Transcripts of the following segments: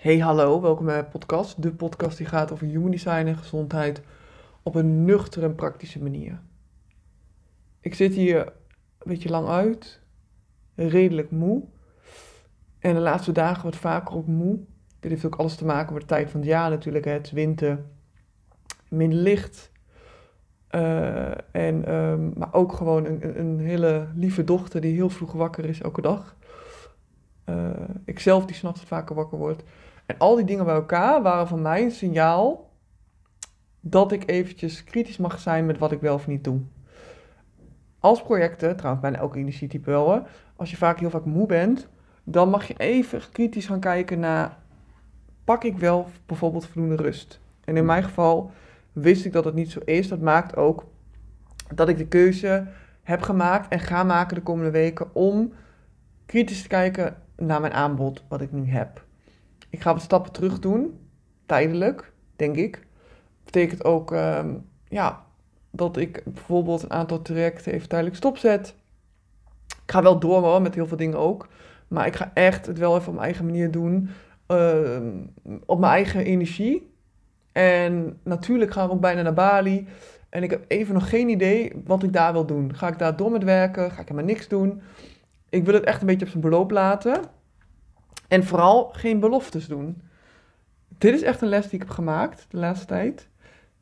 Hey hallo, welkom bij mijn podcast. De podcast die gaat over human design en gezondheid op een nuchtere en praktische manier. Ik zit hier een beetje lang uit, redelijk moe. En de laatste dagen wat vaker ook moe. Dit heeft ook alles te maken met de tijd van het jaar natuurlijk. Het is winter, minder licht. Eh, en, ehm, maar ook gewoon een, een hele lieve dochter die heel vroeg wakker is elke dag. Uh, ik zelf die s'nachts vaker wakker word. En al die dingen bij elkaar waren van mij een signaal dat ik eventjes kritisch mag zijn met wat ik wel of niet doe. Als projecten, trouwens bijna elke energietype wel, hè, als je vaak heel vaak moe bent, dan mag je even kritisch gaan kijken naar, pak ik wel bijvoorbeeld voldoende rust? En in mijn geval wist ik dat het niet zo is. Dat maakt ook dat ik de keuze heb gemaakt en ga maken de komende weken om kritisch te kijken naar mijn aanbod wat ik nu heb. Ik ga wat stappen terug doen, tijdelijk, denk ik. Betekent ook ehm, ja, dat ik bijvoorbeeld een aantal trajecten even tijdelijk stopzet. Ik ga wel door hoor, met heel veel dingen ook. Maar ik ga echt het wel even op mijn eigen manier doen. Ehm, op mijn eigen energie. En natuurlijk gaan we ook bijna naar Bali. En ik heb even nog geen idee wat ik daar wil doen. Ga ik daar door met werken? Ga ik helemaal niks doen? Ik wil het echt een beetje op zijn beloop laten. En vooral geen beloftes doen. Dit is echt een les die ik heb gemaakt de laatste tijd.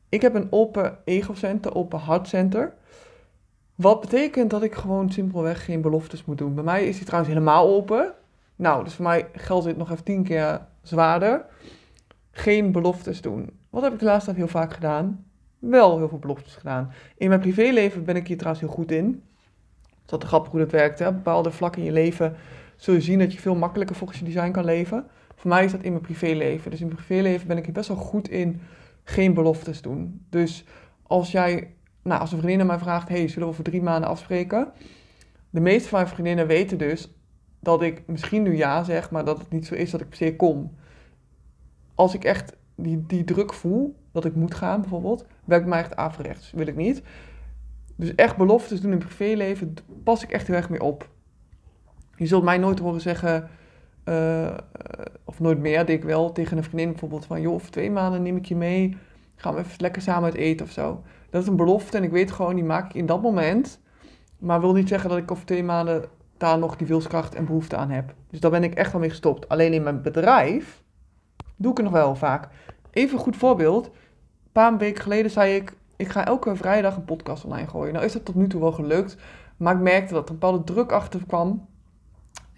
Ik heb een open ego-center, open hartcenter. Wat betekent dat ik gewoon simpelweg geen beloftes moet doen. Bij mij is die trouwens helemaal open. Nou, dus voor mij geldt dit nog even tien keer zwaarder. Geen beloftes doen. Wat heb ik de laatste tijd heel vaak gedaan? Wel heel veel beloftes gedaan. In mijn privéleven ben ik hier trouwens heel goed in. Dat is grappig hoe dat werkt. Hè? Bepaalde vlakken in je leven zul je zien dat je veel makkelijker volgens je design kan leven. Voor mij is dat in mijn privéleven. Dus in mijn privéleven ben ik er best wel goed in geen beloftes doen. Dus als jij, nou, als een vriendin mij vraagt: hey, zullen we voor drie maanden afspreken? De meeste van mijn vriendinnen weten dus dat ik misschien nu ja zeg, maar dat het niet zo is dat ik per se kom. Als ik echt die, die druk voel, dat ik moet gaan bijvoorbeeld, werkt mij echt averechts. Wil ik niet. Dus echt beloftes doen in privéleven, pas ik echt heel erg mee op. Je zult mij nooit horen zeggen, uh, of nooit meer, denk ik wel, tegen een vriendin bijvoorbeeld van, joh, over twee maanden neem ik je mee, gaan we even lekker samen uit eten of zo. Dat is een belofte en ik weet gewoon, die maak ik in dat moment, maar wil niet zeggen dat ik over twee maanden daar nog die wilskracht en behoefte aan heb. Dus daar ben ik echt wel mee gestopt. Alleen in mijn bedrijf doe ik het nog wel vaak. Even een goed voorbeeld. Een paar weken geleden zei ik, ik ga elke vrijdag een podcast online gooien. Nou is dat tot nu toe wel gelukt, maar ik merkte dat er een bepaalde druk achter kwam.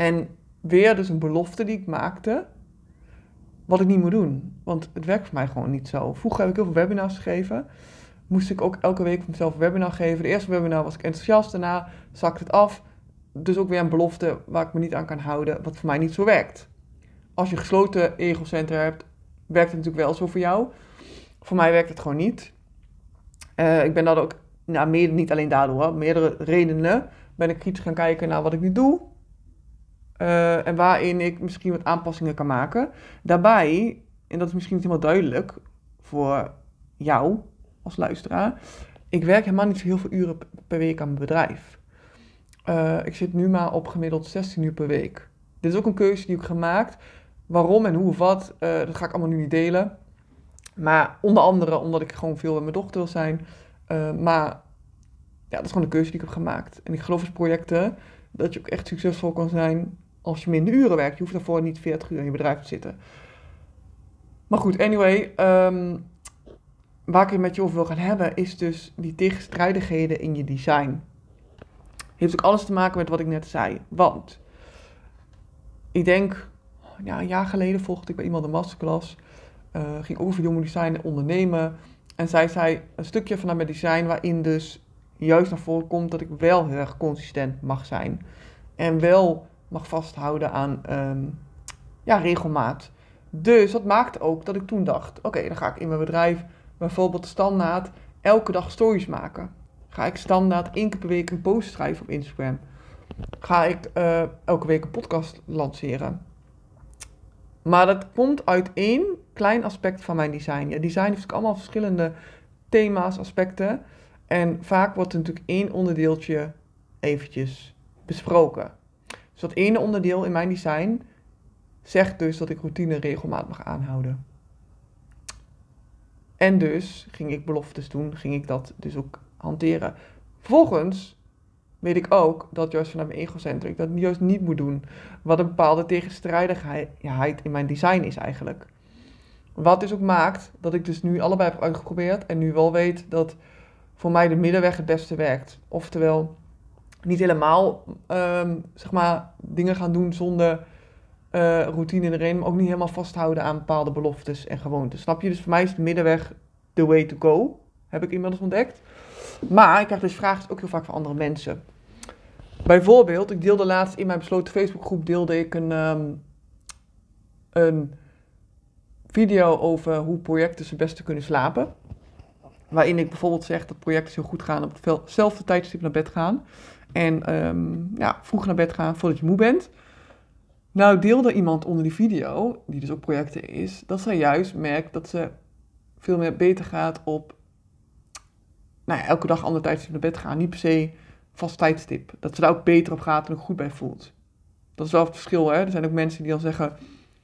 En weer dus een belofte die ik maakte, wat ik niet moet doen. Want het werkt voor mij gewoon niet zo. Vroeger heb ik heel veel webinars gegeven. Moest ik ook elke week mezelf een webinar geven. De eerste webinar was ik enthousiast, daarna zakte het af. Dus ook weer een belofte waar ik me niet aan kan houden, wat voor mij niet zo werkt. Als je gesloten egocenter hebt, werkt het natuurlijk wel zo voor jou. Voor mij werkt het gewoon niet. Uh, ik ben dat ook, nou, meer, niet alleen daardoor, meerdere redenen ben ik kritisch gaan kijken naar wat ik nu doe. Uh, en waarin ik misschien wat aanpassingen kan maken. Daarbij, en dat is misschien niet helemaal duidelijk voor jou als luisteraar, ik werk helemaal niet zo heel veel uren per week aan mijn bedrijf. Uh, ik zit nu maar op gemiddeld 16 uur per week. Dit is ook een keuze die ik heb gemaakt. Waarom en hoe of wat, uh, dat ga ik allemaal nu niet delen. Maar onder andere omdat ik gewoon veel met mijn dochter wil zijn. maar ja, dat is gewoon een keuze die ik heb gemaakt. En ik geloof in projecten dat je ook echt succesvol kan zijn als je minder uren werkt. Je hoeft daarvoor niet 40 uur in je bedrijf te zitten. Maar goed, anyway. Um, waar ik het met je over wil gaan hebben, is dus die tegenstrijdigheden in je design. Heeft ook alles te maken met wat ik net zei. Want ik denk, ja, een jaar geleden volgde ik bij iemand een masterclass. Uh, ging over jonge design en ondernemen. En zij zei een stukje vanuit mijn design waarin dus juist naar voren komt dat ik wel heel erg consistent mag zijn. En wel mag vasthouden aan um, ja, regelmaat. Dus dat maakte ook dat ik toen dacht: oké, dan ga ik in mijn bedrijf bijvoorbeeld standaard elke dag stories maken. Ga ik standaard één keer per week een post schrijven op Instagram. Ga ik uh, elke week een podcast lanceren. Maar dat komt uit één klein aspect van mijn design. Ja, design heeft ook allemaal verschillende thema's, aspecten. En vaak wordt er natuurlijk één onderdeeltje eventjes besproken. Dus dat ene onderdeel in mijn design zegt dus dat ik routine en regelmaat mag aanhouden. En dus ging ik beloftes doen, ging ik dat dus ook hanteren. Vervolgens weet ik ook dat juist vanuit mijn egocentrum ik dat juist niet moet doen. Wat een bepaalde tegenstrijdigheid in mijn design is eigenlijk. Wat dus ook maakt dat ik dus nu allebei heb uitgeprobeerd en nu wel weet dat voor mij de middenweg het beste werkt. Oftewel, niet helemaal ehm, zeg maar, dingen gaan doen zonder uh, routine erin, maar ook niet helemaal vasthouden aan bepaalde beloftes en gewoontes. Snap je? Dus voor mij is de middenweg the way to go, heb ik inmiddels ontdekt. Maar ik krijg dus vragen ook heel vaak van andere mensen. Bijvoorbeeld, ik deelde laatst in mijn besloten Facebookgroep deelde ik een, um, een video over hoe projecten het beste kunnen slapen. Waarin ik bijvoorbeeld zeg dat projecten zo goed gaan op hetzelfde tijdstip naar bed gaan. En um, ja, vroeg naar bed gaan voordat je moe bent. Nou deelde iemand onder die video, die dus ook projecten is, dat zij juist merkt dat ze veel meer beter gaat op nou ja, elke dag ander tijdstip naar bed gaan. Niet per se vast tijdstip. Dat ze daar ook beter op gaat en ook goed bij voelt. Dat is wel het verschil. Hè? Er zijn ook mensen die dan zeggen,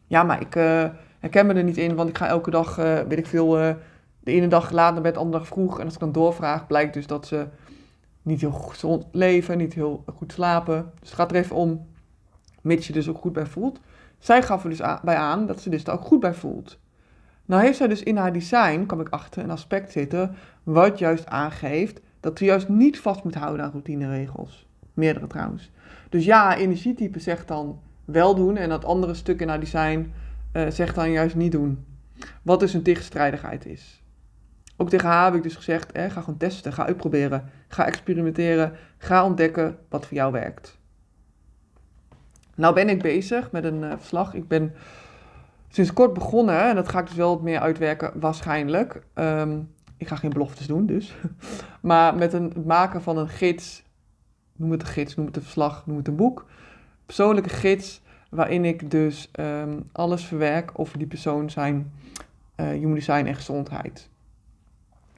ja, maar ik uh, herken me er niet in, want ik ga elke dag, uh, weet ik veel, uh, de ene dag laat naar bed, de andere dag vroeg. En als ik dan doorvraag, blijkt dus dat ze niet heel gezond leven, niet heel goed slapen. Dus het gaat er even om, mits je dus ook goed bij voelt. Zij gaf er dus bij aan dat ze dus ook goed bij voelt. Nou heeft zij dus in haar design, kwam ik achter, een aspect zitten wat juist aangeeft dat ze juist niet vast moet houden aan routineregels. Meerdere trouwens. Dus ja, energietype zegt dan wel doen en dat andere stuk in haar design uh, zegt dan juist niet doen. Wat dus een tegenstrijdigheid is. Ook tegen haar heb ik dus gezegd, ga gewoon testen, ga uitproberen, ga experimenteren, ga ontdekken wat voor jou werkt. Nou ben ik bezig met een uh, verslag. Ik ben sinds kort begonnen, en dat ga ik dus wel wat meer uitwerken waarschijnlijk. Um, ik ga geen beloftes doen dus. maar met een, het maken van een gids, noem het een gids, noem het een verslag, noem het een boek. Persoonlijke gids, waarin ik dus um, alles verwerk over die persoon zijn uh, human en gezondheid.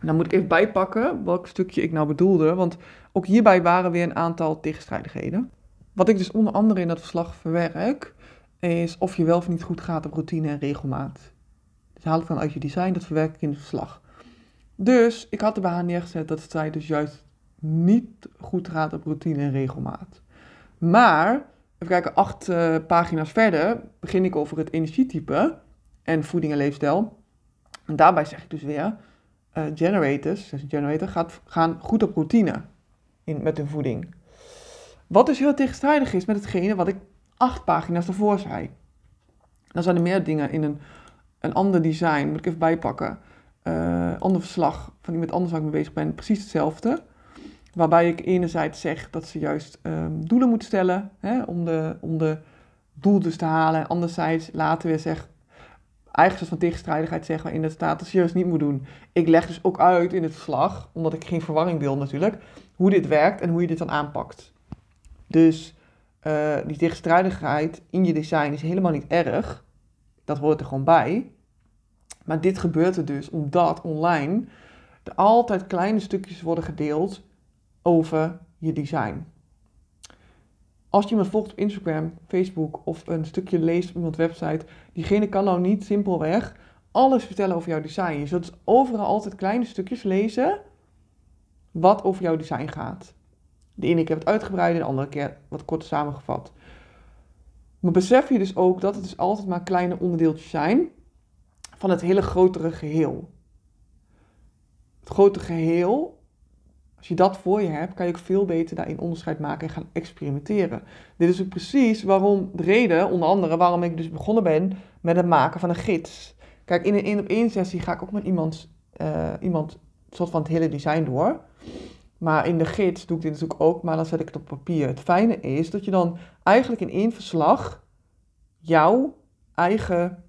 Dan moet ik even bijpakken welk stukje ik nou bedoelde, want ook hierbij waren weer een aantal tegenstrijdigheden. Wat ik dus onder andere in dat verslag verwerk, is of je wel of niet goed gaat op routine en regelmaat. Dat haal ik dan uit je design, dat verwerk ik in het verslag. Dus ik had er bij haar neergezet dat zij dus juist niet goed gaat op routine en regelmaat. Maar, even kijken, acht uh, pagina's verder begin ik over het energietype en voeding en leefstijl. En daarbij zeg ik dus weer, uh, generators, dus generator, gaat, gaan goed op routine in, met hun voeding. Wat dus heel tegenstrijdig is met hetgene wat ik acht pagina's ervoor zei. Dan zijn er meer dingen in een, een ander design, moet ik even bijpakken uh, ander verslag van iemand anders waar ik mee bezig ben, precies hetzelfde. Waarbij ik enerzijds zeg dat ze juist um, doelen moet stellen hè, om, de, om de doel dus te halen. En anderzijds later weer zeg, eigenlijk van tegenstrijdigheid zeggen waarin het staat dat juist niet moet doen. Ik leg dus ook uit in het verslag, omdat ik geen verwarring wil natuurlijk, hoe dit werkt en hoe je dit dan aanpakt. Dus uh, die tegenstrijdigheid in je design is helemaal niet erg. Dat hoort er gewoon bij. Maar dit gebeurt er dus omdat online er altijd kleine stukjes worden gedeeld over je design. Als je iemand volgt op Instagram, Facebook of een stukje leest op iemands website, diegene kan nou niet simpelweg alles vertellen over jouw design. Je zult dus overal altijd kleine stukjes lezen wat over jouw design gaat. De ene keer wat uitgebreid, de andere keer wat kort samengevat. Maar besef je dus ook dat het dus altijd maar kleine onderdeeltjes zijn van het hele grotere geheel. Het grote geheel, als je dat voor je hebt, kan je ook veel beter daarin onderscheid maken en gaan experimenteren. Dit is ook precies waarom de reden, onder andere, waarom ik dus begonnen ben met het maken van een gids. Kijk, in een één op één sessie ga ik ook met iemand, uh, iemand soort van het hele design door. Maar in de gids doe ik dit natuurlijk ook, maar dan zet ik het op papier. Het fijne is dat je dan eigenlijk in één verslag jouw eigen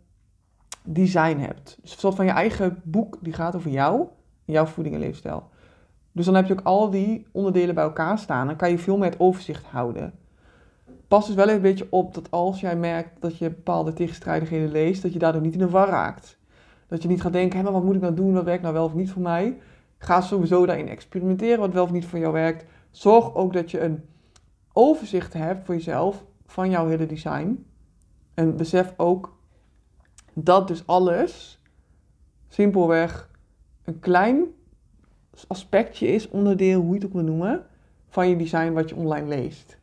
design hebt. Dus een soort van je eigen boek die gaat over jou, jouw voeding en leefstijl. Dus dan heb je ook al die onderdelen bij elkaar staan. Dan kan je veel meer het overzicht houden. Pas dus wel een beetje op dat als jij merkt dat je bepaalde tegenstrijdigheden leest, dat je daardoor niet in de war raakt. Dat je niet gaat denken, hé, maar wat moet ik nou doen, wat werkt nou wel of niet voor mij. Ga sowieso daarin experimenteren wat wel of niet voor jou werkt. Zorg ook dat je een overzicht hebt voor jezelf van jouw hele design. En besef ook dat dus alles simpelweg een klein aspectje is, onderdeel, hoe je het ook wil noemen, van je design wat je online leest.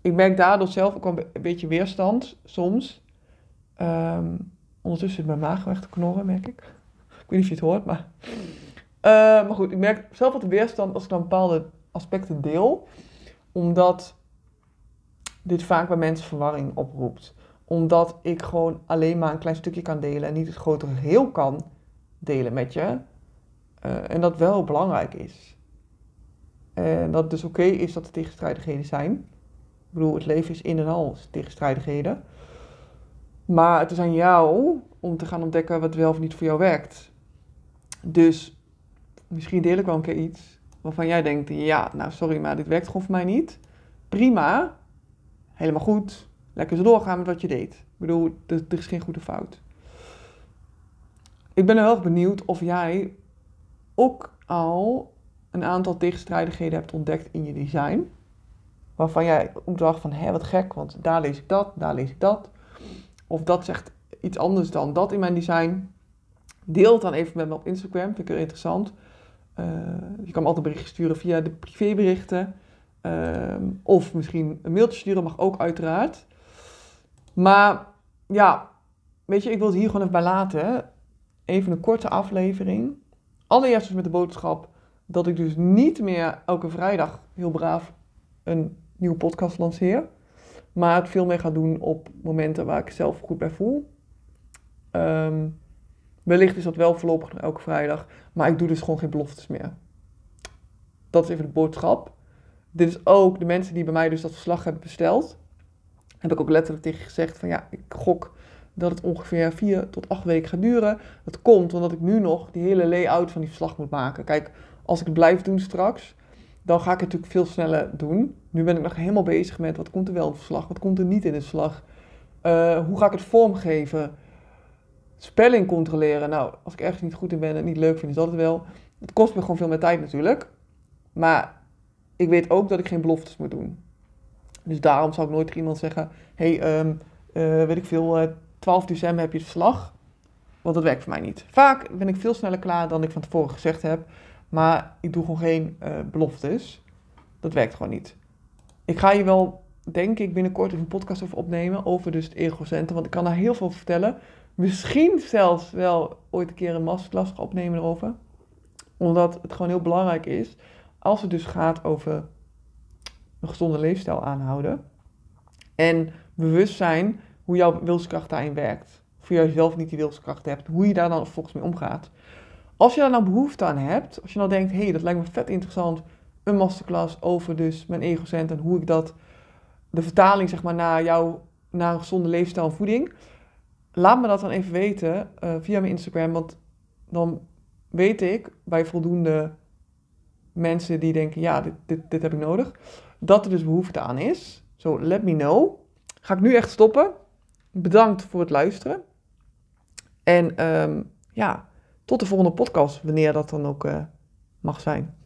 Ik merk daardoor zelf ook een beetje weerstand soms. Ehm, ondertussen is mijn maag weg te knorren, merk ik. Ik weet niet of je het hoort, maar... Uh, maar goed, ik merk zelf wat weerstand als ik dan bepaalde aspecten deel. Omdat dit vaak bij mensen verwarring oproept. Omdat ik gewoon alleen maar een klein stukje kan delen en niet het grotere geheel kan delen met je. Uh, en dat wel belangrijk is. En dat het dus oké is dat er tegenstrijdigheden zijn. Ik bedoel, het leven is in en al tegenstrijdigheden. Maar het is aan jou om te gaan ontdekken wat wel of niet voor jou werkt. Dus misschien deel ik wel een keer iets waarvan jij denkt: ja, nou sorry, maar dit werkt gewoon voor mij niet. Prima, helemaal goed. Lekker zo doorgaan met wat je deed. Ik bedoel, er, is geen goede fout. Ik ben wel benieuwd of jij ook al een aantal tegenstrijdigheden hebt ontdekt in je design. Waarvan jij dacht van, hé, wat gek, want daar lees ik dat, daar lees ik dat. Of dat zegt iets anders dan dat in mijn design. Deel het dan even met me op Instagram, vind ik heel interessant. Uh, je kan me altijd berichten sturen via de privéberichten. Uh, of misschien een mailtje sturen, mag ook uiteraard. Maar ja, weet je, ik wil het hier gewoon even bij laten. Even een korte aflevering. Allereerst met de boodschap dat ik dus niet meer elke vrijdag heel braaf een nieuwe podcast lanceer. Maar het veel meer ga doen op momenten waar ik zelf goed bij voel. Um, wellicht is dat wel voorlopig elke vrijdag. Maar ik doe dus gewoon geen beloftes meer. Dat is even de boodschap. Dit is ook de mensen die bij mij dus dat verslag hebben besteld. Heb ik ook letterlijk tegen gezegd van ja, ik gok dat het ongeveer vier tot acht weken gaat duren. Dat komt omdat ik nu nog die hele layout van die verslag moet maken. Kijk, als ik het blijf doen straks, dan ga ik het natuurlijk veel sneller doen. Nu ben ik nog helemaal bezig met wat komt er wel in het verslag, wat komt er niet in het verslag. Uh, hoe ga ik het vormgeven? Spelling controleren. Nou, als ik ergens niet goed in ben en niet leuk vind, is dat het wel. Het kost me gewoon veel meer tijd natuurlijk. Maar ik weet ook dat ik geen beloftes moet doen. Dus daarom zou ik nooit tegen iemand zeggen: hey, um, uh, weet ik veel, uh, 12 december heb je het verslag. Want dat werkt voor mij niet. Vaak ben ik veel sneller klaar dan ik van tevoren gezegd heb. Maar ik doe gewoon geen uh, beloftes. Dat werkt gewoon niet. Ik ga je wel, denk ik, binnenkort een podcast over opnemen. Over dus het egocentrum. Want ik kan daar heel veel vertellen. Misschien zelfs wel ooit een keer een masterclass opnemen erover. Omdat het gewoon heel belangrijk is. Als het dus gaat over een gezonde leefstijl aanhouden. En bewust zijn hoe jouw wilskracht daarin werkt. Of je zelf niet die wilskracht hebt. Hoe je daar dan volgens mee omgaat. Als je daar nou behoefte aan hebt, als je nou denkt, hé, hey, dat lijkt me vet interessant, een masterclass over dus mijn egocent en hoe ik dat, de vertaling zeg maar naar jou, naar een gezonde leefstijl en voeding, laat me dat dan even weten uh, via mijn Instagram, want dan weet ik bij voldoende mensen die denken, ja, dit, dit, dit heb ik nodig, dat er dus behoefte aan is. Zo, let me know. Ga ik nu echt stoppen. Bedankt voor het luisteren. En um, ja, tot de volgende podcast, wanneer dat dan ook uh, mag zijn.